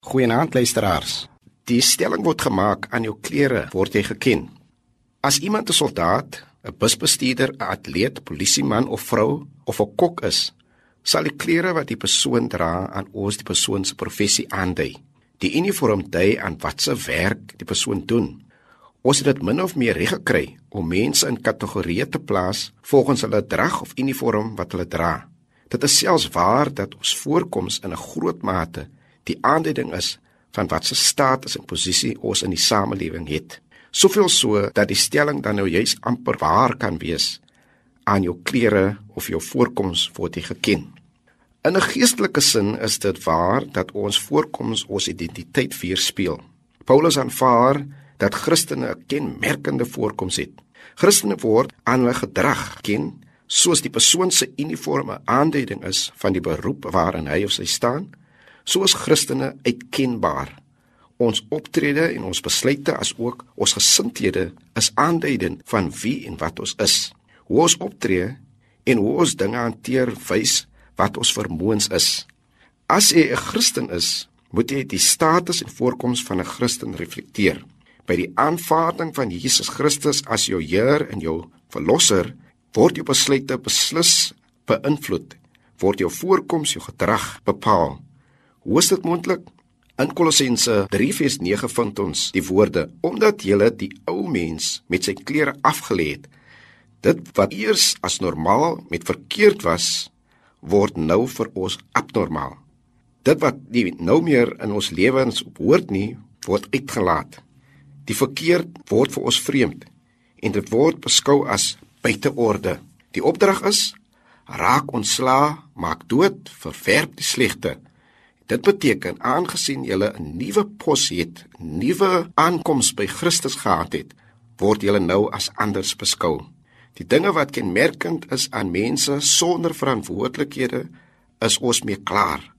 Goeienaand luisteraars. Die stelling word gemaak aan jou klere word jy geken. As iemand 'n soldaat, 'n busbestuurder, 'n atleet, polisieman of vrou of 'n kok is, sal die klere wat die persoon dra aan ons die persoon se professie aandui. Die uniform dui aan watse werk die persoon doen. Ons het dit min of meer reg gekry om mense in kategorieë te plaas volgens hulle drag of uniform wat hulle dra. Dit is selfs waar dat ons voorkoms in 'n groot mate die aanduiding is van wat se status en posisie ons in die samelewing het. Soveel so dat die stelling dan nou juis amper waar kan wees aan jou klere of jou voorkoms word jy geken. In 'n geestelike sin is dit waar dat ons voorkoms ons identiteit weerspieël. Paulus aanvaar dat Christene 'n kenmerkende voorkoms het. Christene word aan hulle gedrag ken soos die persoon se uniforme aanduiding is van die beroep waarin hy of sy staan, soos Christene uitkenbaar. Ons optrede en ons besluite as ook ons gesindhede is aanduidend van wie en wat ons is. Hoe ons optree en hoe ons dinge hanteer wys wat ons vermoëns is. As jy 'n Christen is, moet jy die status en voorkoms van 'n Christen reflekteer. By die aanvaarding van Jesus Christus as jou Heer en jou verlosser, word jou besluite beslis beïnvloed, word jou voorkoms, jou gedrag bepaal. Hoe is dit moontlik? In Kolossense 3:9 vind ons die woorde: Omdat julle die ou mens met sy klere afgelê het, dit wat eers as normaal met verkeerd was, word nou vir ons abnormaal. Dit wat nie nou meer in ons lewens behoort nie, word uitgelaat. Die verkeerd word vir ons vreemd en dit word beskou as buite orde. Die opdrag is: raak ontslaa, maak dood, verwerp die slegte. Dit beteken aangesien jy 'n nuwe pos het, nuwe aankoms by Christus gehad het, word jy nou as anders beskou. Die dinge wat kenmerkend is aan mense sonder verantwoordelikhede, is ons mee klaar.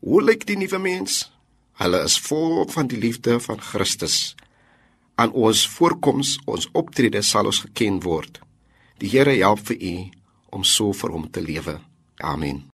Hoe lyk die nuwe mens? Hulle is vol van die liefde van Christus. Aan ons voorkoms, ons optrede sal ons geken word. Die Here help vir u om so vir hom te lewe. Amen.